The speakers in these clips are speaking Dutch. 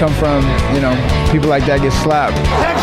Come from, you know, people like that get slapped.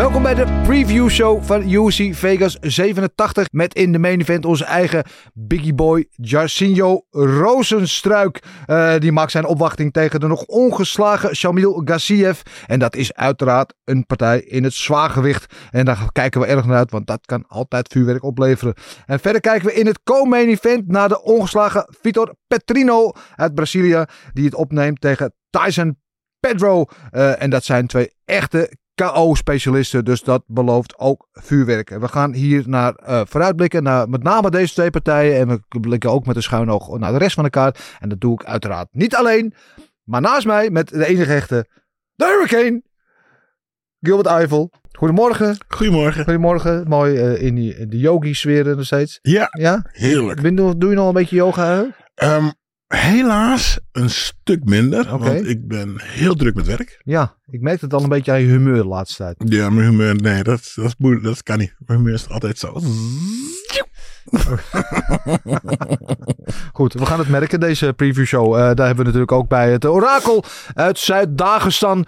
Welkom bij de preview show van UFC Vegas 87 met in de main event onze eigen biggie boy Jarcinho Rozenstruik. Eh, die maakt zijn opwachting tegen de nog ongeslagen Shamil Gassiev. En dat is uiteraard een partij in het zwaargewicht. En daar kijken we erg naar uit, want dat kan altijd vuurwerk opleveren. En verder kijken we in het co-main event naar de ongeslagen Vitor Petrino uit Brazilië. Die het opneemt tegen Tyson Pedro. Eh, en dat zijn twee echte KO-specialisten. Dus dat belooft ook vuurwerk. En we gaan hier naar eh, vooruitblikken. Naar met name deze twee partijen. En we blikken ook met een schuin oog naar de rest van de kaart. En dat doe ik uiteraard niet alleen. Maar naast mij met de enige echte. De Hurricane. Gilbert Eiffel. Goedemorgen. Goedemorgen. Goedemorgen. Mooi eh, in, die, in de yogi-sfeer nog steeds. Ja, Ja? heerlijk. Doe, doe je nog een beetje yoga? hè? Helaas een stuk minder, want ik ben heel druk met werk. Ja, ik merk het al een beetje aan je humeur de laatste tijd. Ja, mijn humeur, nee, dat, dat, is moeilijk, dat kan niet. Mijn humeur is altijd zo. Goed, we gaan het merken, deze preview show. Eh, daar hebben we natuurlijk ook bij het orakel uit Zuid-Dagestan.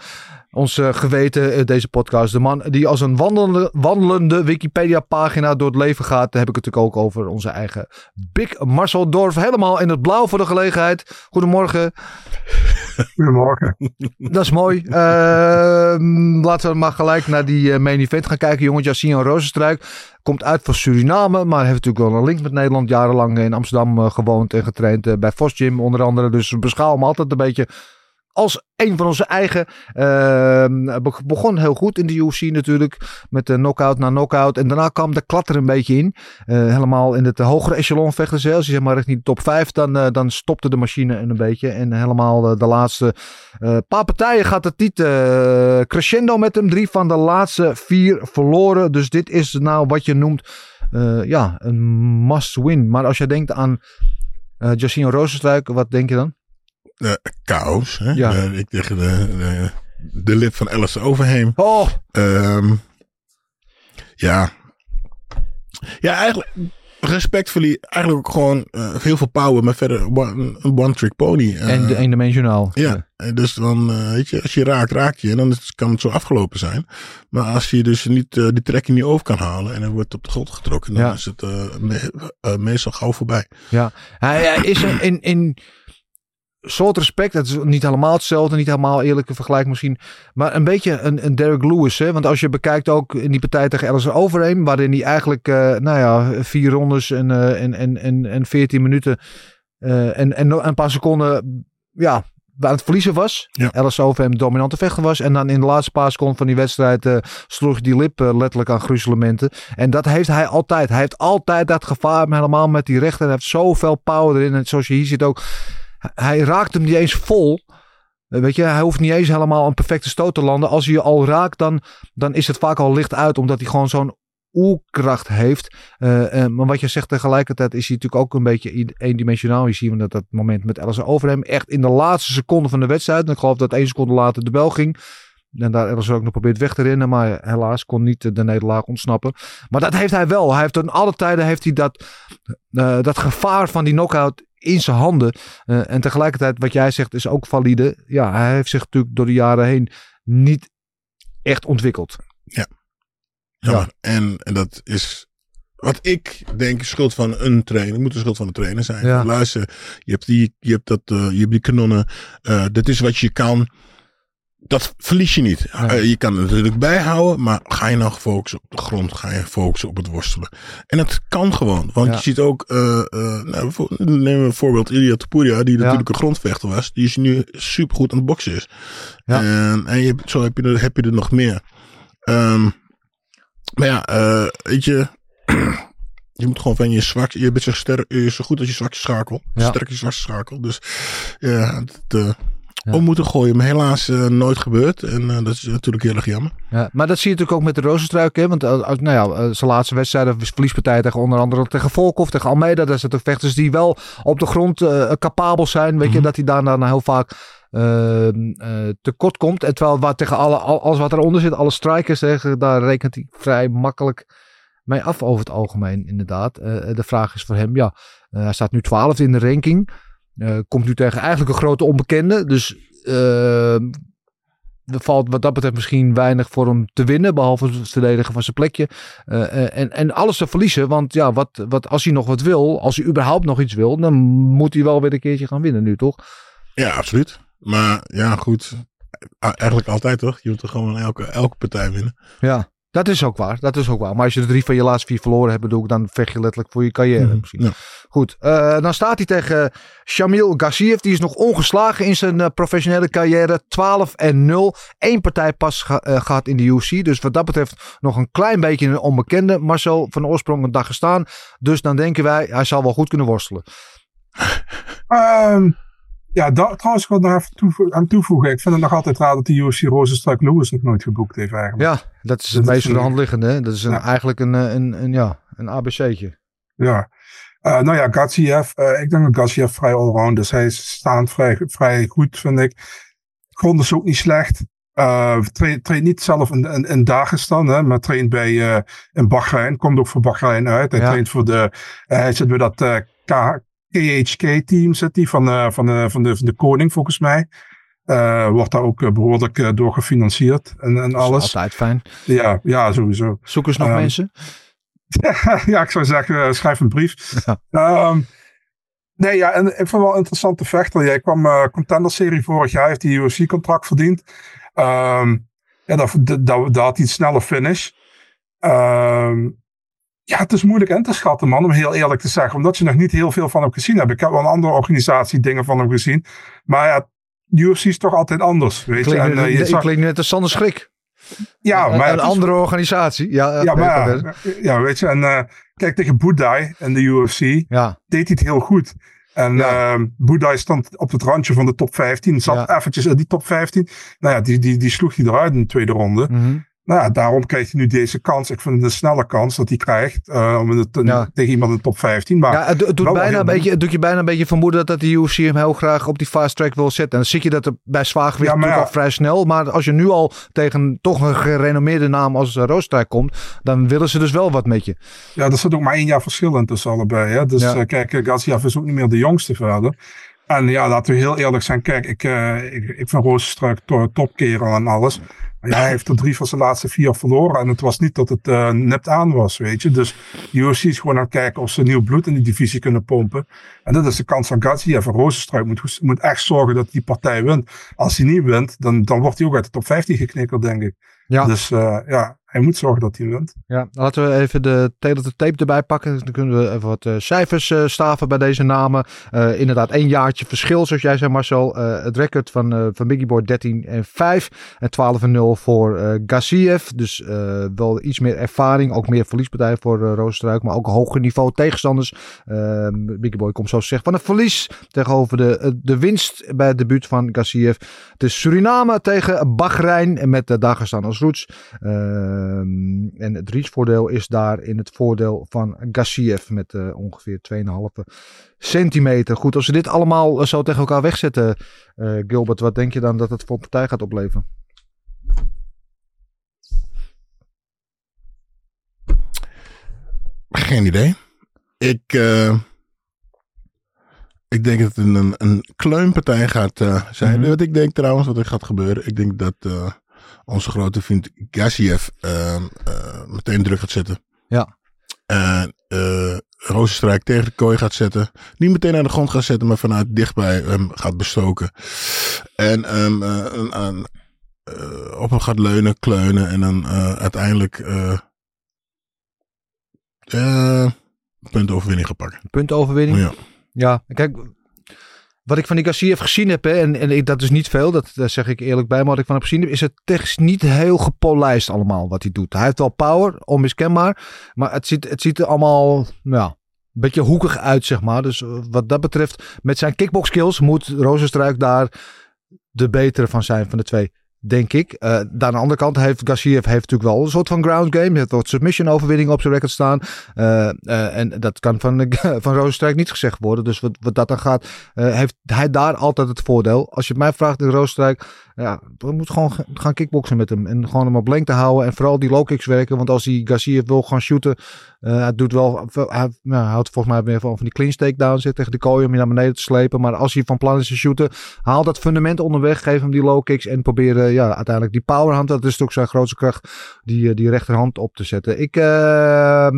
Ons eh, geweten, eh, deze podcast. De man die als een wandelende, wandelende Wikipedia-pagina door het leven gaat. Daar heb ik het natuurlijk ook over onze eigen Big Marcel Dorf. Helemaal in het blauw voor de gelegenheid. Goedemorgen. Goedemorgen. Dat is mooi. Ehm, laten we maar gelijk naar die eh, main event gaan kijken. Jongen, Jacinho Rozenstruik komt uit van Suriname. Maar heeft natuurlijk wel een link met Nederland. Jarenlang in Amsterdam gewoond en getraind bij Vos Gym onder andere. Dus we beschouwen hem altijd een beetje als een van onze eigen. Be- begon heel goed in de UFC natuurlijk. Met de knockout na knockout. En daarna kwam de klat er een beetje in. Eh, helemaal in het hogere echelon vechten ze. Als je zeg maar richting de top 5, dan, eh, dan stopte de machine een beetje. En helemaal de laatste eh, paar partijen gaat het niet crescendo met hem. Drie van de laatste vier verloren. Dus dit is nou wat je noemt ja, een must win. Maar als je denkt aan uh, Jacinho wat denk je dan? Eh, chaos. Hè? Ja. Ik tegen de, de, de lip van Alice Overheem. Oh, Ehm, ja. Ja, eigenlijk respectfully. Eigenlijk ook gewoon eh, heel veel power, maar verder one- een one-trick pony. Eh, en eendimensionaal. Ja, dus dan, weet je, als je raakt, raak je. En dan is- kan het zo afgelopen zijn. Maar als je dus niet die trekking niet over kan halen en er wordt op de grond getrokken, dan Ja. is het me- meestal gauw voorbij. Ja, hij, hij is in, in soort respect, het is niet helemaal hetzelfde, niet helemaal eerlijke vergelijk misschien, maar een beetje een, een Derek Lewis. Hè? Want als je bekijkt ook in die partij tegen Alice Overeem, waarin hij eigenlijk, eh, nou ja, vier rondes en, eh, en, en, en, en 14 minuten eh, en, en een paar seconden, ja, aan het verliezen was. Ja. Overeem dominante vechter was. En dan in de laatste paar seconden van die wedstrijd sloeg die lip letterlijk aan gruzelementen. En dat heeft hij altijd. Hij heeft altijd dat gevaar, helemaal met die rechter. Hij heeft zoveel power erin. En zoals je hier ziet ook, hij raakt hem niet eens vol. Weet je, hij hoeft niet eens helemaal een perfecte stoot te landen. Als hij je al raakt, dan, dan is het vaak al licht uit. Omdat hij gewoon zo'n oerkracht heeft. Eh, eh, maar wat je zegt tegelijkertijd is hij natuurlijk ook een beetje eendimensionaal. Je ziet dat dat moment met Alice Overhem echt in de laatste seconde van de wedstrijd. En ik geloof dat één seconde later de bel ging. En daar Alice ook nog probeert weg te rennen. Maar helaas kon niet de nederlaag ontsnappen. Maar dat heeft hij wel. Hij heeft in alle tijden heeft hij dat, eh, dat gevaar van die knockout in zijn handen. Eh, en tegelijkertijd, wat jij zegt, is ook valide. Ja, hij heeft zich natuurlijk door de jaren heen niet echt ontwikkeld. Jammer. En, en dat is wat ik denk schuld van een trainer. Moet de schuld van de trainer zijn. Ja. Luister, je hebt die, je hebt dat, eh, je hebt die kanonnen. eh dit is wat je kan. Dat verlies je niet. Eh, je kan het natuurlijk bijhouden, maar ga je nou focussen op de grond? Ga je focussen op het worstelen? En dat kan gewoon. Want Ja. je ziet ook, eh eh nou, neem een voorbeeld, Ilya Topuria, die Ja. natuurlijk een grondvechter was. Die is nu supergoed aan het boksen is. Ja. En, en je, zo heb je, er, heb je er nog meer. Ehm, maar ja, weet je... Je moet gewoon van je zwak, je bent zo, bent zo goed als je zwakste schakel. Ja. Sterk als je zwakste schakel. Dus ja, het, Ja. om moeten gooien. Maar helaas eh, nooit gebeurd. En eh, dat is natuurlijk heel erg jammer. Ja, maar dat zie je natuurlijk ook met de Rozenstruik. Hè? Want als, nou ja, zijn laatste wedstrijden, verliespartij tegen onder andere tegen Volkov, tegen Almeida. Dat zijn toch vechters die wel op de grond uh, capabel zijn. Weet je, Mhm. dat hij daarna nou heel vaak uh, tekort komt. En terwijl wat tegen alle, alles wat eronder zit, alle strikers, hè, daar rekent hij vrij makkelijk mee af over het algemeen inderdaad. Uh, de vraag is voor hem, ja, uh, hij staat nu twaalfde in de ranking. Uh, komt nu tegen eigenlijk een grote onbekende. Dus uh, er valt wat dat betreft misschien weinig voor hem te winnen. Behalve het verdedigen van zijn plekje. Uh, en, en alles te verliezen. Want ja, wat, wat, als hij nog wat wil, als hij überhaupt nog iets wil, dan moet hij wel weer een keertje gaan winnen nu, toch? Ja, absoluut. Maar ja, goed. Eigenlijk altijd toch? Je moet er gewoon elke, elke partij winnen. Ja. Dat is ook waar, dat is ook waar. Maar als je de drie van je laatste vier verloren hebt, bedoel ik, dan vecht je letterlijk voor je carrière mm, misschien. Ja. Goed, uh, dan staat hij tegen Shamil Gassiev. Die is nog ongeslagen in zijn uh, professionele carrière. 12 en 0. Eén partij pas ge uh, gehad in de UFC. Dus wat dat betreft nog een klein beetje een onbekende. Marcel van oorsprong een dag gestaan. Dus dan denken wij, hij zal wel goed kunnen worstelen. Um, ja, dat, trouwens, ik wil nog even toevo aan toevoegen. Ik vind het nog altijd raar dat de UFC Rozenstruik Lewis nog nooit geboekt heeft eigenlijk. Ja, dat is het meest voor de hand liggende. Hè? Dat is een, ja. eigenlijk een, een, een, ja, een ABC'tje. Ja. Uh, nou ja, Gatsiev, uh, ik denk dat Gatsiev vrij allround is. Hij is staand vrij, vrij goed, vind ik. Grond is ook niet slecht. Uh, traint, traint niet zelf in, in, in Dagestan, hè, maar traint bij uh, in Bahrein. Komt ook voor Bahrein uit. Hij ja. traint voor de. Hij zit bij dat K, KHK-team, zit hij van, uh, van, uh, van, de, van de koning, volgens mij. Uh, wordt daar ook behoorlijk door gefinancierd en, en alles. altijd fijn. Ja, ja sowieso. Zoek eens nog um, mensen. ja, ik zou zeggen, schrijf een brief. Ja. Um, nee, ja, en ik vond wel een interessante vechter. Jij kwam contender-serie vorig jaar, heeft die UFC-contract verdiend. Um, ja, daar, daar, daar had hij een snelle finish. Um, ja, het is moeilijk in te schatten, man, om heel eerlijk te zeggen. Omdat je nog niet heel veel van hem gezien hebt. Ik heb wel een andere organisatie dingen van hem gezien. Maar ja, UFC is toch altijd anders, weet klinkt, je. En, uh, je zag... klinkt net als Sander Schrik. Ja, maar... Een, een andere is... organisatie. Ja, ja, maar, ja, weet je. En uh, kijk, tegen Budai in de UFC ja. deed hij het heel goed. En ja. uh, Budai stond op het randje van de top 15. Zat ja. eventjes in die top 15. Nou ja, die, die, die sloeg hij eruit in de tweede ronde. Mm -hmm. Nou ja, daarom krijgt hij nu deze kans. Ik vind het een snelle kans dat hij krijgt uh, om het, ja. tegen iemand in de top 15. Maar ja, het, het doet, bijna een beetje, het doet je bijna een beetje vermoeden dat de UFC hem heel graag op die fast track wil zetten. En dan zie je dat er bij zwaargewicht ja, natuurlijk al vrij snel. Maar als je nu al tegen toch een gerenommeerde naam als uh, Roostrijk komt, dan willen ze dus wel wat met je. Ja, er zit ook maar één jaar verschil in tussen allebei. Hè? Dus uh, kijk, Gaziev is ook niet meer de jongste verder. En ja, laten we heel eerlijk zijn. Kijk, ik, ik, ik vind topkerel en alles. Ja, hij heeft er drie van zijn laatste vier verloren. En het was niet dat het uh, nipt aan was, weet je. Dus UFC is gewoon aan het kijken of ze nieuw bloed in die divisie kunnen pompen. En dat is de kans van Gaziev. En Rozenstruik moet, moet echt zorgen dat die partij wint. Als hij niet wint, dan, dan wordt hij ook uit de top 15 geknikkeld, denk ik. Ja. Dus uh, ja, hij moet zorgen dat hij wint. Ja, laten we even de tape erbij pakken. Dan kunnen we even wat uh, cijfers uh, staven bij deze namen. Uh, inderdaad, één jaartje verschil, zoals jij zei Marcel. het record van, van Biggie Boy 13 en 5 en 12 en 0 voor Gassiev. Dus wel iets meer ervaring, ook meer verliespartij voor uh. Maar ook hoger niveau tegenstanders. Biggie Boy komt zo zeggen van een verlies tegenover de, de winst bij het debuut van Gassiev. Het is Suriname tegen Bahrein met uh, Dagestan als roots. Um, en het reachvoordeel is daar in het voordeel van Gassiev met uh, ongeveer 2,5 centimeter. Goed, als we dit allemaal zo tegen elkaar wegzetten, uh, Gilbert, wat denk je dan dat het voor een partij gaat opleveren? Geen idee. Ik, uh, ik denk dat het een, een kleunpartij gaat zijn. Mm -hmm. Wat ik denk trouwens, wat er gaat gebeuren. Ik denk dat onze grote vriend Gassiev meteen druk gaat zetten. Ja. En Rozenstrijk tegen de kooi gaat zetten. Niet meteen aan de grond gaat zetten, maar vanuit dichtbij hem gaat bestoken. En um, een, een, eh, op hem gaat leunen, kleunen en dan eh, uiteindelijk eh eh, puntoverwinning gaat pakken. Puntoverwinning. Ja. Ja, kijk, wat ik van die Garcia gezien heb, en, en dat is niet veel, dat, daar zeg ik eerlijk bij, maar wat ik van heb gezien heb, is het technisch niet heel gepolijst allemaal wat hij doet. Hij heeft wel power, onmiskenbaar, maar het ziet, het ziet er allemaal, ja, een beetje hoekig uit, zeg maar. Dus eh, wat dat betreft, met zijn kickbox skills moet Rozenstruik daar de betere van zijn van de twee. Denk ik. Uh, aan de andere kant heeft Garcia heeft natuurlijk wel een soort van ground game. Hij wat submission overwinningen op zijn record staan. Uh, uh, en dat kan van, van niet gezegd worden. Dus wat, wat dat dan gaat, heeft hij daar altijd het voordeel. Als je mij vraagt in Rozenstrijk, ja, we moeten gewoon gaan kickboksen met hem. En gewoon hem op lengte houden. En vooral die low kicks werken. Want als hij Garcia wil gaan shooten. Hij doet wel. Hij, nou, houdt volgens mij meer van, van die clean takedown zit tegen de kooi om je naar beneden te slepen. Maar als hij van plan is te shooten. Haal dat fundament onderweg. Geef hem die low kicks. En probeer uh, ja, uiteindelijk die powerhand. Dat is ook zijn grootste kracht. Die, die rechterhand op te zetten. Ik. Uh,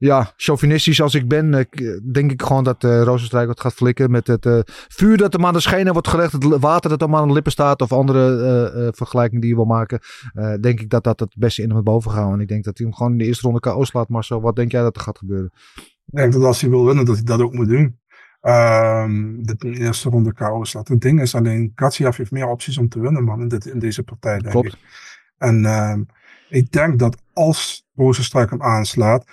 ja, chauvinistisch als ik ben, denk ik gewoon dat uh, Rozenstrijk wat gaat flikken met het vuur dat hem aan de schenen wordt gelegd, het water dat hem aan de lippen staat of andere uh, vergelijkingen die je wil maken. denk ik dat dat het beste in hem boven gaat. En ik denk dat hij hem gewoon in de eerste ronde KO slaat. Marcel, wat denk jij dat er gaat gebeuren? Ik denk dat als hij wil winnen, dat hij dat ook moet doen. Um, de eerste ronde KO slaat. Het ding is alleen, Katsiaf heeft meer opties om te winnen, man, in, dit, in deze partij, denk Klopt. ik. En uh, ik denk dat als Rozenstruik hem aanslaat,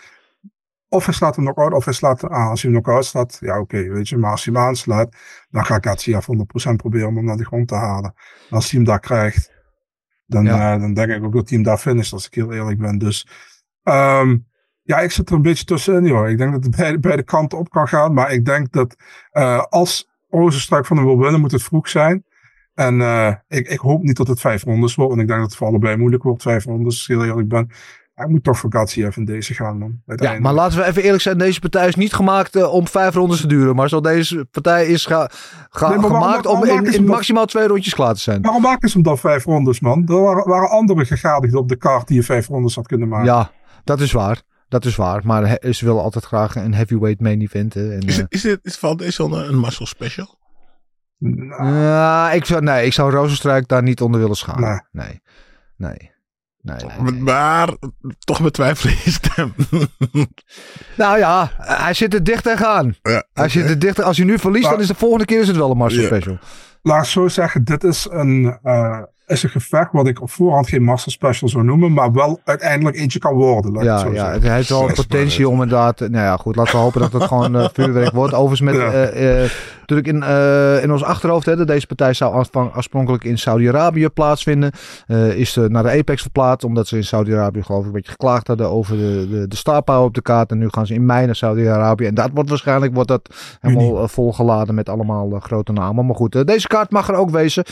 of hij slaat hem knock-out, of hij slaat hem aan. Als hij hem knock-out slaat, ja oké, okay, weet je. Maar als hij hem aanslaat, dan gaat Katsiaf 100% proberen om hem naar de grond te halen. En als hij hem daar krijgt, dan, ja. uh, dan denk ik ook dat hij hem daar finisht, als ik heel eerlijk ben. Dus um, ja, ik zit er een beetje tussenin, joh. Ik denk dat het beide, beide kanten op kan gaan. Maar ik denk dat uh, als Rozenstruik van hem wil winnen, moet het vroeg zijn. En uh, ik, ik hoop niet dat het vijf rondes wordt. Want ik denk dat het voor allebei moeilijk wordt, vijf rondes, heel eerlijk ben. Hij moet toch voor Gatsiev in deze gaan, man. Ja, maar laten we even eerlijk zijn. Deze partij is niet gemaakt uh, om vijf rondes te duren. Maar zo deze partij is ga, ga, nee, gemaakt waarom, waarom om in, in maximaal twee rondjes klaar te zijn. Waarom maken ze hem dan vijf rondes, man? Er waren, waren andere gegadigden op de kaart die je vijf rondes had kunnen maken. Ja, dat is waar. Dat is waar. Maar ze willen altijd graag een heavyweight main event. En, is, het, is, dit, is, valt deze een, een muscle special? Nou, uh, ik, zou, nee, ik zou Rozenstruik daar niet onder willen scharen. Nee. Nee. nee. Nee, nee, nee. Maar toch betwijfel je stem. nou ja, hij zit er dicht tegenaan. Ja, hij okay. zit er dicht. Als hij nu verliest, maar, dan is de volgende keer is het wel een Master yeah. Special. Laat ik zo zeggen, dit is een, uh, is een gevecht wat ik op voorhand geen Master Special zou noemen, maar wel uiteindelijk eentje kan worden. Laat ja, zo ja zeggen. hij heeft wel potentie om inderdaad. Nou ja, goed, laten we hopen dat het gewoon uh, vuurwerk wordt. Overigens met. Ja. Uh, uh, natuurlijk in, uh, in ons achterhoofd, hè, deze partij zou oorspronkelijk in Saudi-Arabië plaatsvinden. Uh, is naar de Apex verplaatst, omdat ze in Saudi-Arabië geloof ik een beetje geklaagd hadden over de, de, de star op de kaart. En nu gaan ze in mei naar Saudi-Arabië. En dat wordt waarschijnlijk wordt dat helemaal uh, volgeladen met allemaal grote namen. Maar goed, deze kaart mag er ook wezen.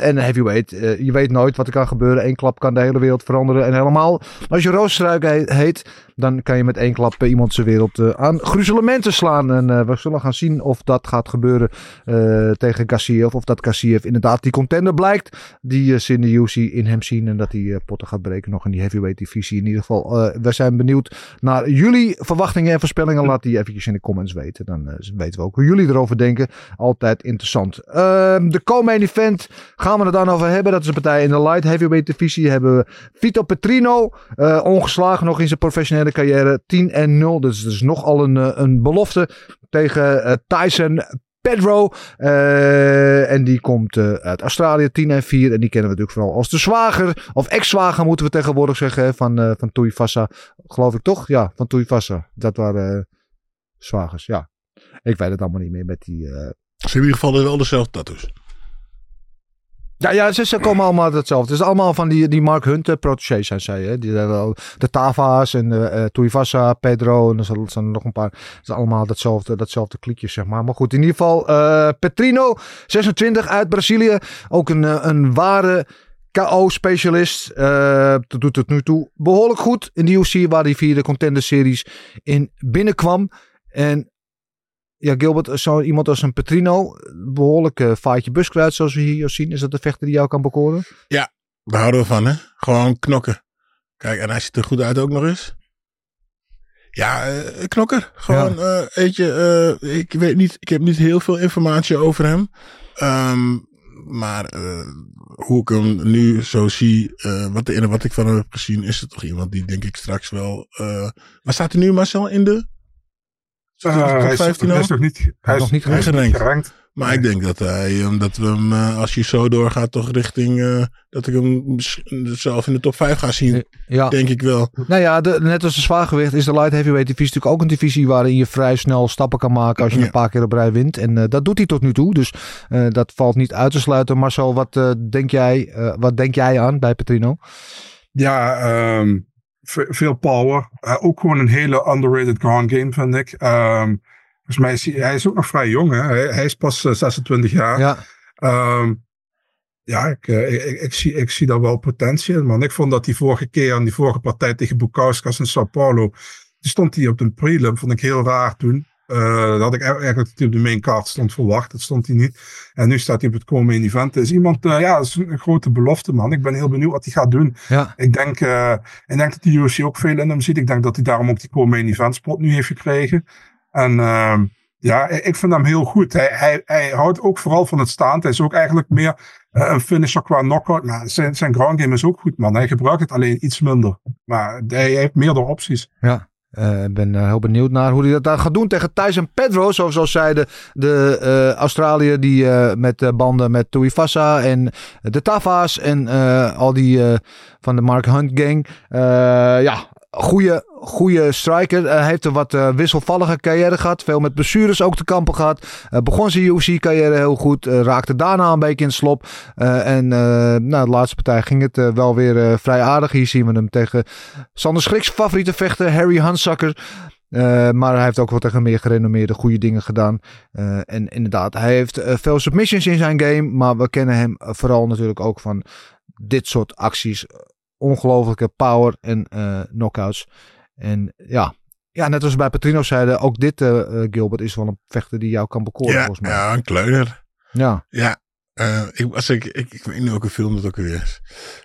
En heavyweight, je weet nooit wat er kan gebeuren. Eén klap kan de hele wereld veranderen. En helemaal, als je Roosstruik he heet, dan kan je met één klap iemand zijn wereld uh, aan gruzelementen slaan. En uh, we zullen gaan zien of dat gaat gebeuren uh, tegen Gassiev. Of dat Gassiev inderdaad die contender blijkt. Die de UC in hem zien. En dat hij potten gaat breken nog in die heavyweight divisie. In ieder geval, we zijn benieuwd naar jullie verwachtingen en voorspellingen. Laat die eventjes in de comments weten. Dan weten we ook hoe jullie erover denken. Altijd interessant. Ehm, de co-main event gaan we het dan over hebben. Dat is een partij in de light heavyweight divisie. Hebben we Vito Petrino. ongeslagen nog in zijn professionele carrière 10 en 0. Dus is nogal een, een belofte tegen uh, Tyson Pedro. Uh, en die komt uit Australië 10 en 4. En die kennen we natuurlijk vooral als de zwager. Of ex-zwager moeten we tegenwoordig zeggen. Van, uh, van Tuivasa. Geloof ik toch? Ja, van Tuivasa. Dat waren zwagers. Ja. Ik weet het allemaal niet meer met die... Ze in ieder geval wel dezelfde tattoos. Ja, ja ze, ze komen allemaal hetzelfde. Het is allemaal van die, die Mark Hunt uh, protégés zijn zij. Hè? Die, uh, de Tava's en uh, Tuivasa, Pedro en er zijn er nog een paar. Het is allemaal datzelfde, datzelfde kliekje, zeg maar. Maar goed, in ieder geval Petrino, 26 uit Brazilië. Ook een, een ware KO-specialist. Uh, doet het nu toe behoorlijk goed in de UFC, waar hij via de Contender Series in binnenkwam. En ja, Gilbert, zo iemand als een Petrino, behoorlijk uh, vaatje buskruid zoals we hier zien. Is dat de vechter die jou kan bekoren? Ja, daar houden we van, hè? Gewoon knokken. Kijk, en hij ziet er goed uit ook nog eens. Ja, uh, knokker. Gewoon, ja. uh, weet je, uh, ik weet niet, ik heb niet heel veel informatie over hem. Um, maar hoe ik hem nu zo zie, wat, in, wat ik van hem heb gezien, is het toch iemand die denk ik straks wel... Waar staat hij nu Marcel in de? Uh, hij, is, hij is nog niet, hij is nog niet gerankt. gerankt. Maar ik denk dat hij, omdat we hem, uh, als je zo doorgaat, toch richting uh, dat ik hem zelf in de top 5 ga zien. Ja. Denk ik wel. Nou ja, de, net als de zwaargewicht is de light heavyweight divisie natuurlijk ook een divisie waarin je vrij snel stappen kan maken als je ja. een paar keer op rij wint. En uh, dat doet hij tot nu toe. Dus dat valt niet uit te sluiten. Marcel, wat, denk, jij, wat denk jij aan bij Petrino? Ja, um, veel power. ook gewoon een hele underrated ground game, vind ik. Um, Volgens mij is hij, hij is ook nog vrij jong. Hè? Hij, hij is pas 26 jaar. Ja, um, ja ik, ik, ik, zie, ik zie daar wel potentie in. Man. Ik vond dat die vorige keer aan die vorige partij tegen Bukauskas in Sao Paulo. Die stond hij op de prelim. Vond ik heel raar toen. Uh, dat had ik eigenlijk op de main card stond verwacht. Dat stond hij niet. En nu staat hij op het komende event. is iemand, uh, ja, is een grote belofte, man. Ik ben heel benieuwd wat hij gaat doen. Ja. Ik, denk, uh, ik denk dat de UFC ook veel in hem ziet. Ik denk dat hij daarom ook die komende event spot nu heeft gekregen. En uh, ja, ik vind hem heel goed. Hij, hij, hij houdt ook vooral van het staan. Hij is ook eigenlijk meer een finisher qua knockout. Maar zijn, zijn ground game is ook goed, man. Hij gebruikt het alleen iets minder. Maar hij heeft meerdere opties. Ja. Eh, ik ben uh, heel benieuwd naar hoe hij dat dan gaat doen tegen Tyson Pedro. Zoals zeiden de uh, Australiër die met banden met Tuivasa en de Tava's en al die van de Mark Hunt gang. ja, goede, goede striker. Hij heeft een wat uh, wisselvallige carrière gehad. Veel met blessures ook te kampen gehad. Uh, begon zijn UFC-carrière heel goed. Uh, raakte daarna een beetje in slop. en nou, de laatste partij ging het wel weer vrij aardig. Hier zien we hem tegen Sander Schriks favoriete vechter Harry Hansacker. maar hij heeft ook wat tegen meer gerenommeerde goede dingen gedaan. en inderdaad, hij heeft veel submissions in zijn game. Maar we kennen hem vooral natuurlijk ook van dit soort acties ongelofelijke power en uh, knockouts. En ja, ja, net als bij Petrino zeiden, ook dit uh, Gilbert is wel een vechter die jou kan bekoren ja, volgens mij. Ja, een kleuner. Ja. Ja, uh, ik, als ik, ik, ik weet niet welke film dat ook weer is.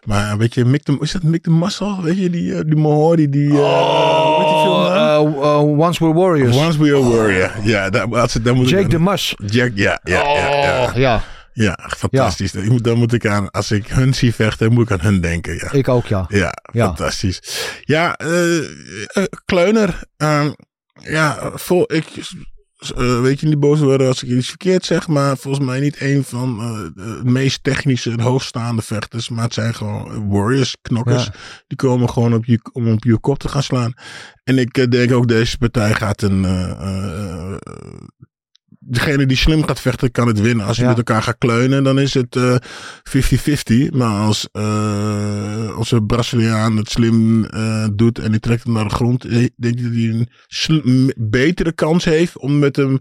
Maar weet je, Mick de, is dat Mick de Muscle? Weet je, die, uh, die Mohori, die... Uh, oh, weet die film uh, Once We're Warriors. Once We're a Warrior. Ja, daar, als het, daar moet Jake de Mush. Jack, ja, ja, oh, ja, ja. Ja. Fantastisch. Ja. Moet, dan moet ik aan, als ik hun zie vechten, moet ik aan hun denken. Ja. Ik ook, ja. Ja, ja. fantastisch. Ja, uh, uh, Kleuner. Uh, ja, vol, ik, uh, weet je niet boos worden als ik iets verkeerd zeg, maar volgens mij niet een van de meest technische en hoogstaande vechters. Maar het zijn gewoon warriors, knokkers. Ja. Die komen gewoon op je, om op je kop te gaan slaan. En ik denk ook deze partij gaat een degene die slim gaat vechten, kan het winnen. Als je met elkaar gaat kleunen, dan is het 50-50. Uh, maar als uh, onze Braziliaan het slim uh, doet en die trekt hem naar de grond, denk ik dat hij een betere kans heeft om met hem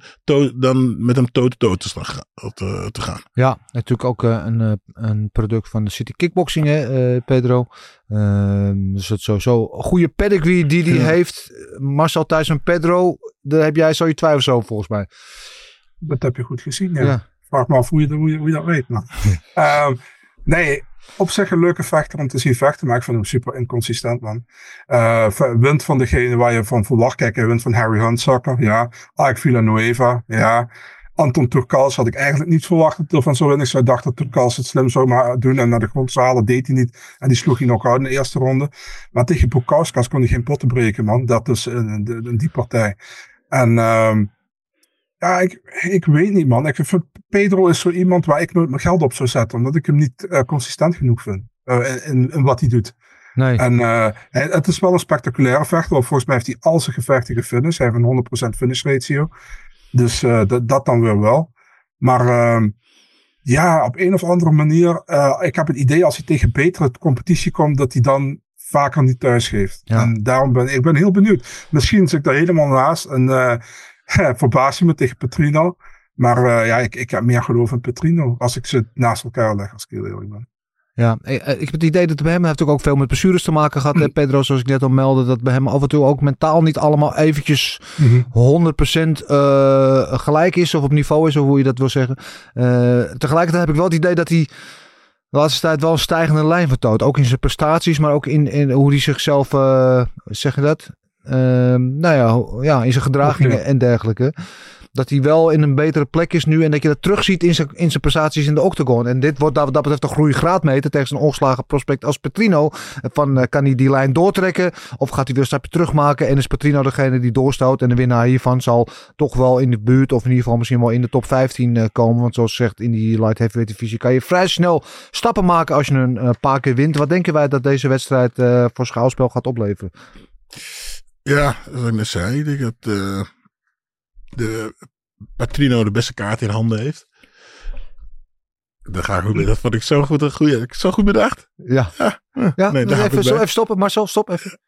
dan met hem toe-to-toe te, te, te, gaan. Ja, natuurlijk ook een, een product van de City Kickboxing, hè, Pedro. Ehm, dus het sowieso een goede pedigree die hij ja. heeft. Marcel Thijs en Pedro, daar heb jij zo je twijfels over volgens mij. Dat heb je goed gezien, ja. ja. Vraag me af hoe je, hoe je, hoe je dat weet. Maar. um, nee, op zich een leuke vechter om te zien vechten, maar ik vind hem super inconsistent, man. Uh, wint van degene waar je van verwacht. Kijk, hij wint van Harry Hunsucker, ja. Ike Villanueva, ja. Anton Turkals had ik eigenlijk niet verwacht dat hij van zou winnen. Ik dacht dat Turkals het slim zou maar doen en naar de grond zou halen. Deed hij niet. En die sloeg hij nog uit in de eerste ronde. Maar tegen Bukauskas kon hij geen potten breken, man. Dat is een, een, een die partij. En... Um, ja, ik, ik weet niet, man. Ik vind Pedro is zo iemand waar ik nooit mijn geld op zou zetten, omdat ik hem niet uh, consistent genoeg vind uh, in, in, wat hij doet. Nee. En uh, het is wel een spectaculaire vechter, want volgens mij heeft hij al zijn gevechten gefinished. Hij heeft een 100% finish ratio. Dus dat, dat dan weer wel. Maar ehm, ja, op een of andere manier, ik heb het idee als hij tegen betere competitie komt, dat hij dan vaker niet thuis geeft. Ja. En daarom ben ik ben heel benieuwd. Misschien zit ik daar helemaal naast. En verbaas je me tegen Petrino. Maar uh, ja, ik, ik heb meer geloof in Petrino als ik ze naast elkaar leg, als ik heel eerlijk ben. Ja, ik, ik heb het idee dat bij hem heeft ook veel met blessures te maken gehad. Mm. Pedro, zoals ik net al meldde, dat bij hem af en toe ook mentaal niet allemaal eventjes mm -hmm. 100% uh, gelijk is of op niveau is, of hoe je dat wil zeggen. Uh, tegelijkertijd heb ik wel het idee dat hij de laatste tijd wel een stijgende lijn vertoont. Ook in zijn prestaties, maar ook in, in hoe hij zichzelf, uh, zeg je dat, nou ja, ja, in zijn gedragingen en dergelijke. dat hij wel in een betere plek is nu. En dat je dat terugziet in zijn, in zijn prestaties in de octagon. En dit wordt dat, dat betreft een groeigraadmeter tegen zijn ongeslagen prospect als Petrino. Van uh, kan hij die lijn doortrekken of gaat hij weer een stapje terugmaken? En is Petrino degene die doorstoot? En de winnaar hiervan zal toch wel in de buurt of in ieder geval misschien wel in de top 15 uh, komen. Want zoals zegt in die light heavyweight divisie kan je vrij snel stappen maken als je een uh, paar keer wint. Wat denken wij dat deze wedstrijd voor schouwspel gaat opleveren? Ja, zoals ik net zei, ik denk dat de Patrino de beste kaart in handen heeft. Dat, ga ik, dat vond ik zo goed, een goeie, zo goed bedacht. Ja. Ja, ja nee, even, zo, even stoppen. Marcel, stop even.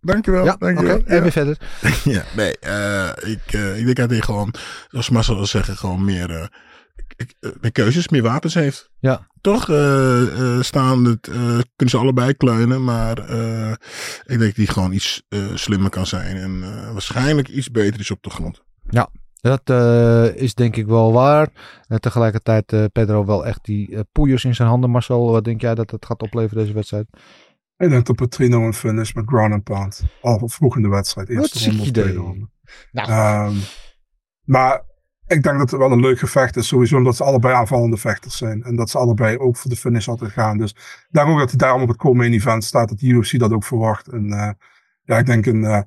Dankjewel. Ja, dankjewel. Okay, en weer verder. ja, nee, uh, ik, uh, ik denk dat hij gewoon, zoals Marcel wil zeggen, gewoon meer, uh, meer keuzes, meer wapens heeft. Ja. Toch staan, het, kunnen ze allebei kleunen, maar ik denk dat hij gewoon iets slimmer kan zijn en waarschijnlijk iets beter is op de grond. Ja, dat uh, is denk ik wel waar. Uh, tegelijkertijd uh, Pedro wel echt die poeiers in zijn handen. Marcel, wat denk jij dat het gaat opleveren deze wedstrijd? Ik denk dat Petrino een finish met ground and pound. Al vroeg in de wedstrijd. Eerste ronde of tweede ronde. Nou. Um, maar ik denk dat het wel een leuk gevecht is. Sowieso omdat ze allebei aanvallende vechters zijn. En dat ze allebei ook voor de finish altijd gaan. Dus daarom dat hij daarom op het co-main event staat. Dat de UFC dat ook verwacht. En ja, ik denk een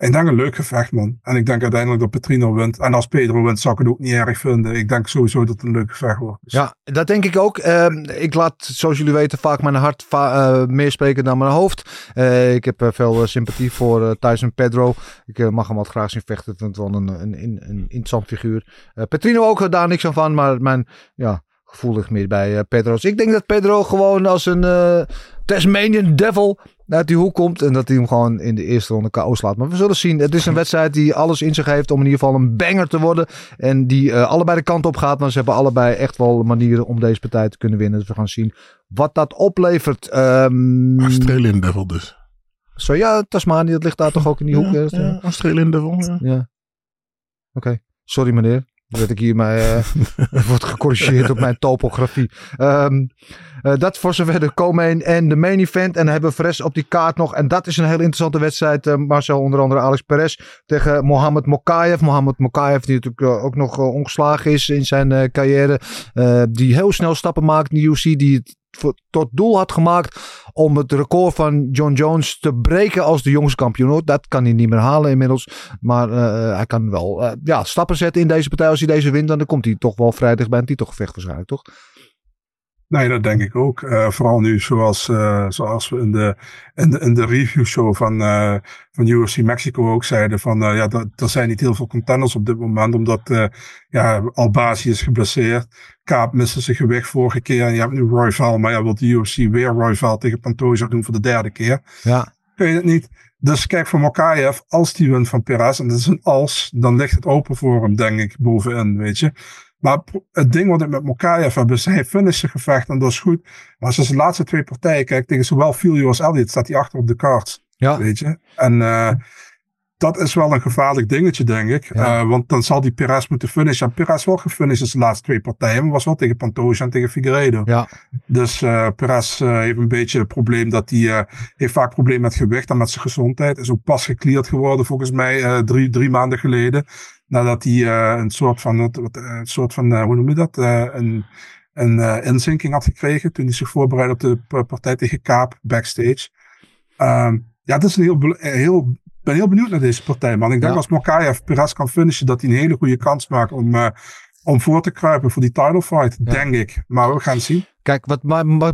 ik denk een leuk gevecht, man. En ik denk uiteindelijk dat Petrino wint. En als Pedro wint, zou ik het ook niet erg vinden. Ik denk sowieso dat het een leuk gevecht wordt. Dus. Ja, dat denk ik ook. Uh, ik laat, zoals jullie weten, vaak mijn hart uh, meer spreken dan mijn hoofd. Uh, ik heb veel sympathie voor Tyson Pedro. Ik mag hem wat graag zien vechten. Ik vind het wel een, een, een, interessant figuur. Petrino ook, daar niks aan van. Maar mijn ja, gevoel ligt meer bij Pedro. Dus ik denk dat Pedro gewoon als een Tasmanian Devil uit die hoek komt. En dat hij hem gewoon in de eerste ronde KO slaat. Maar we zullen zien. Het is een wedstrijd die alles in zich heeft om in ieder geval een banger te worden. En die uh, allebei de kant op gaat. Maar ze hebben allebei echt wel manieren om deze partij te kunnen winnen. Dus we gaan zien wat dat oplevert. Um, Australian Devil dus. Zo ja, Tasmanië, dat ligt daar toch ook in die hoek. Ja, ja, Australian Devil. Ja. ja. Oké, okay. sorry meneer. Dat ik hier uh, wordt gecorrigeerd op mijn topografie. Um, uh, dat voor zover de co-main en de main event. En dan hebben we Fres op die kaart nog. En dat is een heel interessante wedstrijd. Uh, Marcel, onder andere Alex Perez tegen Mohamed Mokayev. Mohamed Mokayev die natuurlijk ook nog ongeslagen is in zijn carrière. die heel snel stappen maakt in de UFC. Die het tot doel had gemaakt om het record van John Jones te breken als de jongste kampioen. Dat kan hij niet meer halen inmiddels. Maar uh, hij kan wel uh, ja, stappen zetten in deze partij. Als hij deze wint, dan komt hij toch wel vrij dicht bij een titelgevecht waarschijnlijk, toch? Nee, dat denk ik ook. Uh, vooral nu zoals, uh, zoals we in de, in de, in de review show van, uh, van UFC Mexico ook zeiden. Van ja, dat, er zijn niet heel veel contenders op dit moment. Omdat ja, Albazi is geblesseerd. Kaap miste zijn gewicht vorige keer. En je hebt nu Roy Val. Maar ja, wil de UFC weer Roy Val tegen Pantoja doen voor de derde keer. Ja. Kun je het niet. Dus kijk voor Mokayev, als die wint van Perez, en dat is een als, dan ligt het open voor hem, denk ik, bovenin, weet je. Maar het ding wat ik met Mokayev heb, is hij finishen gevecht en dat is goed. Maar als je zijn laatste twee partijen kijkt, tegen zowel Filio als Elliot, staat hij achter op de kaart. Ja. Weet je? En uh, dat is wel een gevaarlijk dingetje, denk ik. Ja. Uh, want dan zal die Perez moeten finishen. En Perez wel gefinished in zijn laatste twee partijen, maar was wel tegen Pantoja en tegen Figueiredo. Ja. Dus uh, Perez heeft een beetje het probleem dat hij heeft vaak problemen met gewicht en met zijn gezondheid. Is ook pas gekleerd geworden, volgens mij, drie, drie maanden geleden. Nadat hij uh, een soort van, wat, een soort van uh, hoe noem je dat? Een een inzinking had gekregen toen hij zich voorbereidde op de partij tegen Kaap backstage. Um, ja, dat is een heel, heel, ben heel benieuwd naar deze partij, man. Ik denk ja. als Mokayev Perez kan finishen, dat hij een hele goede kans maakt om, om voor te kruipen voor die title fight, ja. denk ik. Maar we gaan het zien. Kijk, wat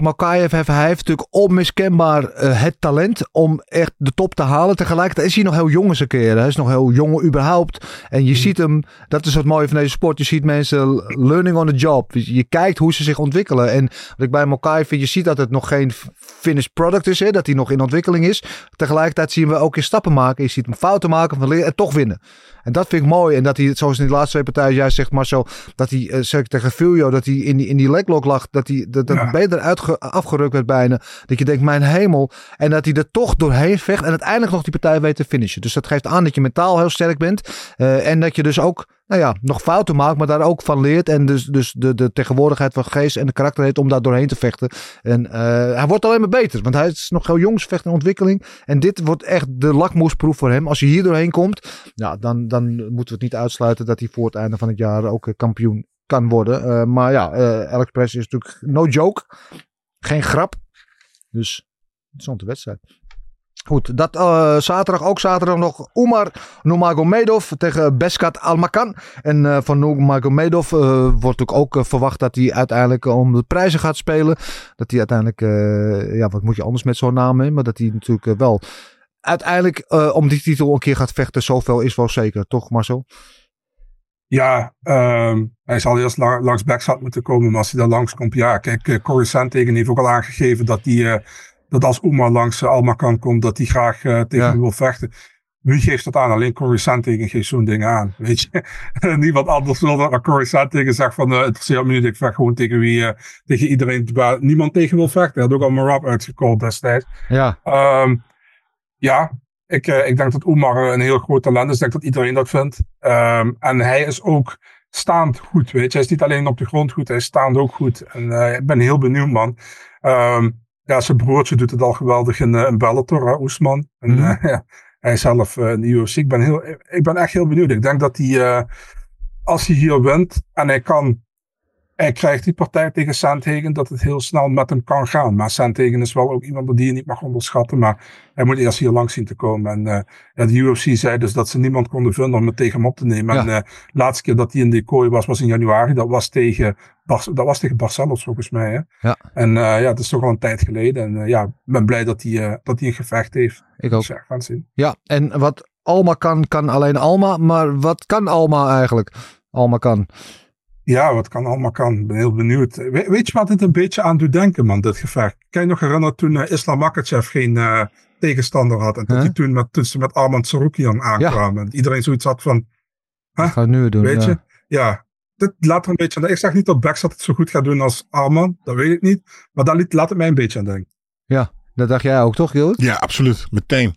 Makayev heeft, hij heeft natuurlijk onmiskenbaar uh, het talent om echt de top te halen. Tegelijkertijd is hij nog heel jong in zijn carrière. Hij is nog heel jong überhaupt. En je mm. ziet hem, dat is het mooie van deze sport. Je ziet mensen learning on the job. Je kijkt hoe ze zich ontwikkelen. En wat ik bij Makayev vind, je ziet dat het nog geen finished product is. Hè, dat hij nog in ontwikkeling is. Tegelijkertijd zien we ook in stappen maken. Je ziet hem fouten maken van leren en toch winnen. En dat vind ik mooi. En dat hij, zoals in die laatste twee partijen, jij zegt Marcel, dat hij, uh, zeker tegen Fulio, dat hij in die, in die leglock lag. Dat hij dat, dat ja. beter uit afgerukt werd bijna. Dat je denkt, mijn hemel. En dat hij er toch doorheen vecht. En uiteindelijk nog die partij weet te finishen. Dus dat geeft aan dat je mentaal heel sterk bent. Uh, en dat je dus ook nou ja, nog fouten maakt, maar daar ook van leert. En dus, dus de, de tegenwoordigheid van geest en de karakter heeft om daar doorheen te vechten. En eh, hij wordt alleen maar beter, want hij is nog heel jong, vecht in ontwikkeling. En dit wordt echt de lakmoesproef voor hem. Als je hier doorheen komt, ja, dan, dan moeten we het niet uitsluiten dat hij voor het einde van het jaar ook kampioen kan worden. Uh, maar ja, uh, Alex Press is natuurlijk no joke. Geen grap. Dus interessante wedstrijd. Goed, dat uh, zaterdag, ook zaterdag nog Umar Nurmagomedov tegen Beskat Almakan. En van Nurmagomedov uh, wordt ook, ook verwacht dat hij uiteindelijk om de prijzen gaat spelen. Dat hij uiteindelijk, ja wat moet je anders met zo'n naam hè? maar dat hij natuurlijk wel uiteindelijk om die titel een keer gaat vechten. Zoveel is wel zeker, toch Marcel? Ja, um, hij zal eerst la langs Backshot moeten komen, maar als hij daar langs komt, ja, kijk, uh, Corey Sandhagen heeft ook al aangegeven dat hij, uh, dat als Oemar langs uh, Alma kan komt, dat hij graag tegen ja. hem wil vechten. Wie geeft dat aan? Alleen Corey Sandhagen geeft zo'n ding aan, weet je. Niemand anders wil dat, maar Corey Sandhagen zegt van, het interesseert me niet, ik vecht gewoon tegen wie, tegen iedereen, waar niemand tegen wil vechten. Hij had ook al Marab uitgecallt destijds. Ja. Um, ja, ik, uh, ik denk dat Oemar een heel groot talent is. Ik denk dat iedereen dat vindt. Um, en hij is ook staand goed, weet je. Hij is niet alleen op de grond goed, hij is staand ook goed. En uh, ik ben heel benieuwd, man. Um, ja, zijn broertje doet het al geweldig in, uh, in Bellator, hè, Oesman. En mm -hmm. ja, hij zelf in de UFC. Ik ben, heel, ik ben echt heel benieuwd. Ik denk dat hij, als hij hier wint en hij kan hij krijgt die partij tegen Sandhagen dat het heel snel met hem kan gaan. Maar Sandhagen is wel ook iemand die je niet mag onderschatten. Maar hij moet eerst hier langs zien te komen. En uh, ja, de UFC zei dus dat ze niemand konden vinden om het tegen hem op te nemen. Ja. En uh, de laatste keer dat hij in de kooi was, was in januari. Dat was tegen, Bar dat was tegen Barcelos volgens mij. Hè? Ja. En uh, ja, het is toch al een tijd geleden. En ja, ik ben blij dat hij, dat hij een gevecht heeft. Ik ook. Dus, gaan zien. Ja, en wat Alma kan, kan alleen Alma. Maar wat kan Alma eigenlijk? Alma kan... Ja, wat kan allemaal kan. Ik ben heel benieuwd. We, weet je wat het een beetje aan doet denken, man, dit gevecht? Kan je nog herinneren toen uh, Islam Makachev geen uh, tegenstander had? En huh? dat hij toen met, toen ze met Armand Sarukian aankwamen. Ja. En iedereen zoiets had van... Huh? Ga nu doen, Weet ja. je? Ja. Dit laat er een beetje aan Ik zeg niet dat Backstad het zo goed gaat doen als Armand. Dat weet ik niet. Maar daar laat het mij een beetje aan denken. Ja, dat dacht jij ook toch, Gilt? Ja, absoluut. Meteen.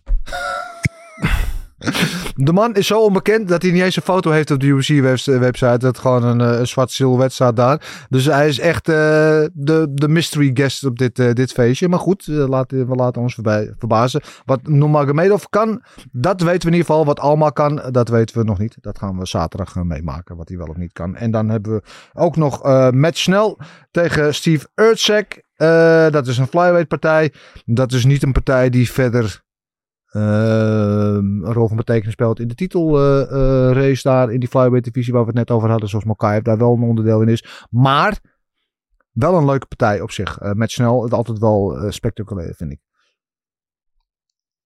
De man is zo onbekend dat hij niet eens een foto heeft op de UFC-website. Dat gewoon een, een zwart silhouet staat daar. Dus hij is echt uh, de, de mystery guest op dit, uh, dit feestje. Maar goed, uh, laten, we laten ons voorbij, verbazen. Wat Nurmagomedov kan, dat weten we in ieder geval. Wat Alma kan, dat weten we nog niet. Dat gaan we zaterdag meemaken, wat hij wel of niet kan. En dan hebben we ook nog Matt Snell tegen Steve Ertzek. dat is een flyweight partij. Dat is niet een partij die verder... Uh, een rol van betekenis speelt in de titelrace daar in die flyweight divisie waar we het net over hadden, zoals Mokaev daar wel een onderdeel in is. Maar wel een leuke partij op zich. met snel, het altijd wel spectaculair vind ik.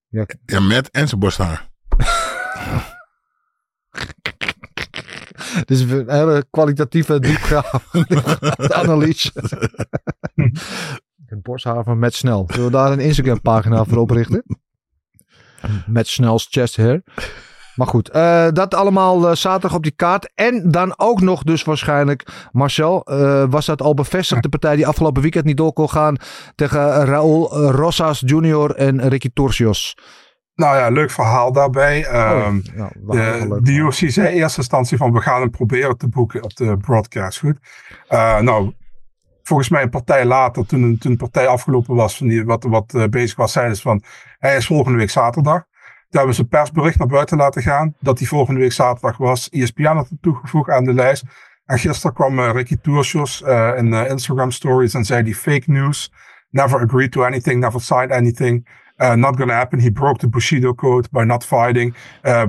Ja, ja met en zijn borsthaar. Dit is een hele kwalitatieve diepgaande analyse. Het borsthaar van Met Snel. Zullen we daar een Instagram pagina voor oprichten? Met snels chest hair. Maar goed, uh, dat allemaal uh, zaterdag op die kaart. En dan ook nog dus waarschijnlijk, Marcel, uh, was dat al bevestigd, de partij die afgelopen weekend niet door kon gaan tegen Raúl Rosas Jr. en Ricky Torcios. Nou ja, leuk verhaal daarbij. Oh, um, ja, de de UFC zei in eerste instantie van we gaan hem proberen te boeken op de broadcast. Goed. nou, volgens mij een partij later, toen, toen de partij afgelopen was, van die, wat, wat uh, bezig was, zeiden ze van, hij is volgende week zaterdag. Toen hebben ze een persbericht naar buiten laten gaan, dat hij volgende week zaterdag was. ESPN had toegevoegd aan de lijst. En gisteren kwam uh, Ricky Tourcios uh, in Instagram stories en zei die fake news. Never agreed to anything, never signed anything. not gonna happen. He broke the Bushido code by not fighting,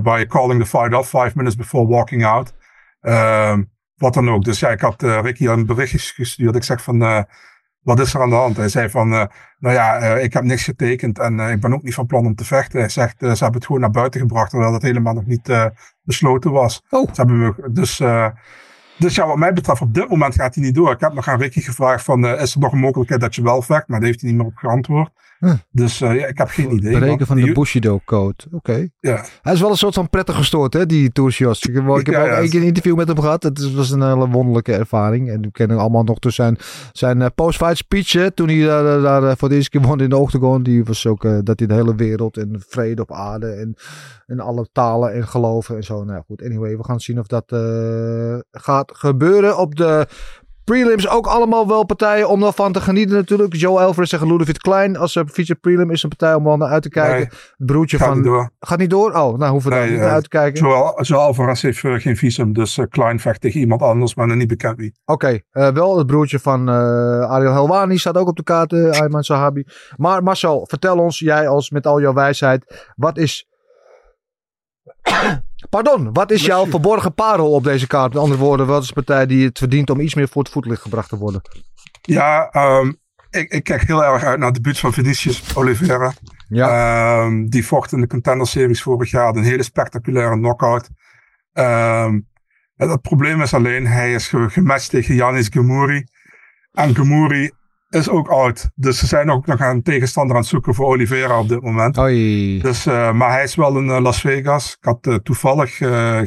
by calling the fight off five minutes before walking out. Um, wat dan ook. Dus ja, ik had uh, Ricky een berichtje gestuurd. Ik zeg van, uh, wat is er aan de hand? Hij zei van, uh, nou ja, ik heb niks getekend en ik ben ook niet van plan om te vechten. Hij zegt, ze hebben het gewoon naar buiten gebracht, terwijl dat helemaal nog niet besloten was. Oh. Ze hebben me, dus, dus ja, wat mij betreft, op dit moment gaat hij niet door. Ik heb nog aan Ricky gevraagd van, is er nog een mogelijkheid dat je wel vecht? Maar daar heeft hij niet meer op geantwoord. Huh. Dus uh, ja, ik heb geen idee. Breken van de Bushido-code. Oké. Okay. Ja. Hij is wel een soort van prettig gestoord, hè, die Toursios. Ik heb, ik heb ja, ook ja, één keer een interview met hem gehad. Het was een hele wonderlijke ervaring. En we kennen allemaal nog dus zijn, zijn uh, post-fight speech. Hè, toen hij daar, daar voor de eerste keer won in de octagon. Die was ook uh, dat hij de hele wereld en vrede op aarde en, en alle talen en geloven en zo. Nou goed, anyway, we gaan zien of dat gaat gebeuren op de prelims ook allemaal wel partijen om van te genieten natuurlijk. Joe Alvarez tegen Ludovic Klein als uh, feature prelim is een partij om wel naar uit te kijken. Nee, het broertje gaat van... Niet door. Gaat niet door? Oh, nou hoeven we nee, daar niet naar uit te kijken. Joe, Joe Alvarez heeft uh, geen visum, dus uh, Klein vecht tegen iemand anders, maar nog niet bekend wie. Oké, okay, wel het broertje van Ariel Helwani staat ook op de kaart, Ayman Sahabi. Maar Marcel, vertel ons, jij als met al jouw wijsheid, wat is... Pardon, wat is jouw verborgen parel op deze kaart? Met andere woorden, wat is de partij die het verdient om iets meer voor het voetlicht gebracht te worden? Ja, um, ik, ik, kijk heel erg uit naar de debuut van Vinicius Oliveira. Ja. Um, die vocht in de Contender Series vorig jaar. Een hele spectaculaire knockout. Um, het probleem is alleen, hij is gematcht tegen Janis Gemouri. En Gemouri is ook oud. Dus ze zijn ook nog een tegenstander aan het zoeken voor Oliveira op dit moment. Oei. Dus, uh, maar hij is wel in uh, Las Vegas. Ik had uh, toevallig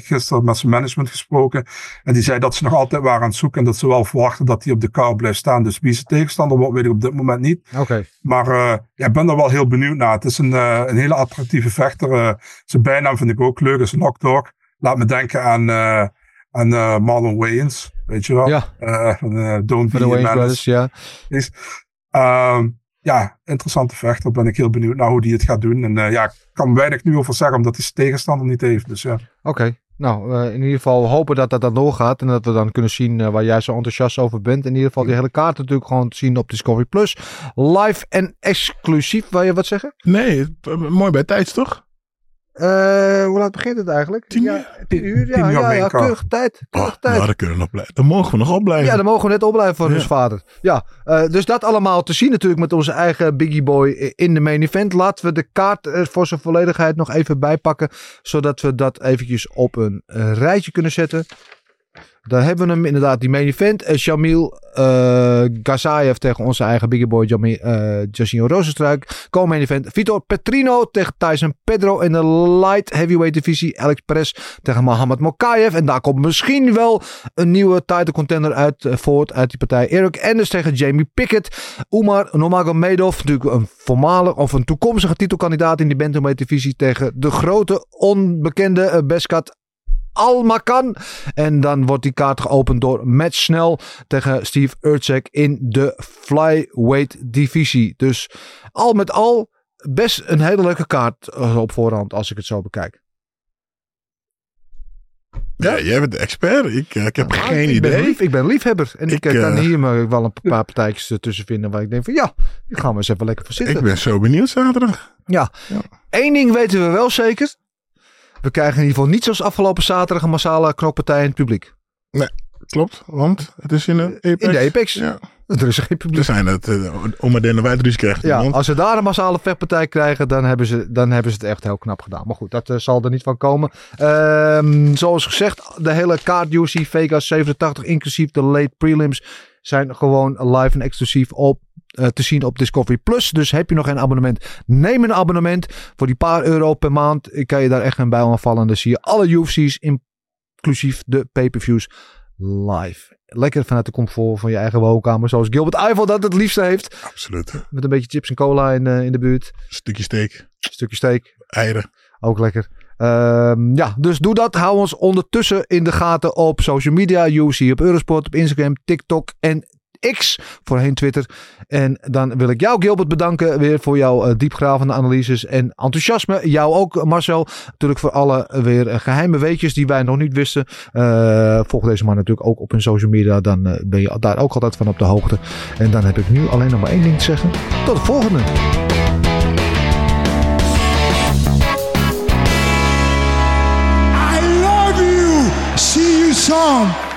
gisteren met zijn management gesproken. En die zei dat ze nog altijd waren aan het zoeken. En dat ze wel verwachten dat hij op de kaart blijft staan. Dus wie zijn tegenstander wordt, weet ik op dit moment niet. Oké. Okay. Maar ja, ik ben er wel heel benieuwd naar. Het is een, een hele attractieve vechter. zijn bijnaam vind ik ook leuk. is Lockdog. Laat me denken aan, aan Marlon Wayans. Weet je wel? Ja. Uh, don't be Brothers, ja. Is, um, ja, interessante vechter. Ben ik heel benieuwd naar hoe die het gaat doen. En uh, ja, ik kan weinig nu over zeggen, omdat hij zijn tegenstander niet heeft. Dus ja. Oké. Okay. Nou, uh, in ieder geval hopen dat dat dan doorgaat. En dat we dan kunnen zien uh, waar jij zo enthousiast over bent. In ieder geval die hele kaart natuurlijk gewoon te zien op Discovery Plus. Live en exclusief. Wil je wat zeggen? Nee, mooi bij tijds toch? Uh, hoe laat begint het eigenlijk? Tien ja, tien uur. Ja, tien ja, ja, tijd. Keurige oh, tijd. Nou, dan, kunnen we nog blijven. dan mogen we nog opblijven. Ja, dan mogen we net opblijven voor ja. ons vader. Ja, uh, dus dat allemaal te zien natuurlijk met onze eigen Biggie Boy in de main event. Laten we de kaart er voor zijn volledigheid nog even bijpakken. Zodat we dat eventjes op een rijtje kunnen zetten. Dan hebben we hem inderdaad, die main event. Uh, Shamil uh, tegen onze eigen biggie boy Jamil, uh, Jacinho Rozenstruik. Co-main event. Vitor Petrino tegen Tyson Pedro in de light heavyweight divisie. Alex Perez tegen Mohamed Mokayev. En daar komt misschien wel een nieuwe title contender uit uh, voort uit die partij. Eric Anders tegen Jamie Pickett. Umar Nurmagomedov, natuurlijk een voormalig of een toekomstige titelkandidaat in die bantamweight divisie tegen de grote onbekende Beskat Almakan. En dan wordt die kaart geopend door Matt Snell tegen Steve Urcek in de flyweight divisie. Dus al met al best een hele leuke kaart op voorhand als ik het zo bekijk. Ja, ja jij bent de expert. Ik, ik heb nou, geen ik idee. Ben lief, ik ben liefhebber. En ik, Ik, kan uh, hier maar wel een paar partijtjes tussen vinden waar ik denk van ja, hier gaan we eens even lekker voor zitten. Ik ben zo benieuwd zaterdag. Ja. Eén ding weten we wel zeker. We krijgen in ieder geval niet zoals afgelopen zaterdag een massale knokpartij in het publiek. Klopt, want het is in de Apex. In de Apex. Ja. Er is geen Er publiek. zijn het uh, oma Den Wijdruus krijgt Ja, als ze daar een massale vechtpartij krijgen, dan hebben, ze, dan hebben ze het echt heel knap gedaan. Maar goed, dat eh, zal er niet van komen. Ehm, zoals gezegd, de hele kaart UC Vegas 87, inclusief de late prelims, zijn gewoon live en exclusief op eh, te zien op Discovery Plus. Dus heb je nog geen abonnement, neem een abonnement. Voor die paar euro per maand kan je daar echt een bij aanvallen. Dan zie je alle UFC's, inclusief de pay-per-views, live. Lekker vanuit de comfort van je eigen woonkamer, zoals Gilbert Eiffel dat het liefste heeft. Absoluut. Met een beetje chips en cola in, de in de buurt. stukje steak, stukje steak, eieren. ook lekker. Ehm, ja, dus doe dat. Hou ons ondertussen in de gaten op social media. UFC op Eurosport, op Instagram, TikTok en X, voorheen Twitter. En dan wil ik jou, Gilbert, bedanken weer voor jouw eh, diepgravende analyses en enthousiasme. Jou ook, Marcel. Natuurlijk voor alle eh, weer eh, geheime weetjes die wij nog niet wisten. Volg deze man natuurlijk ook op hun social media. Dan ben je daar ook altijd van op de hoogte. En dan heb ik nu alleen nog maar één ding te zeggen. Tot de volgende. I love you. See you soon.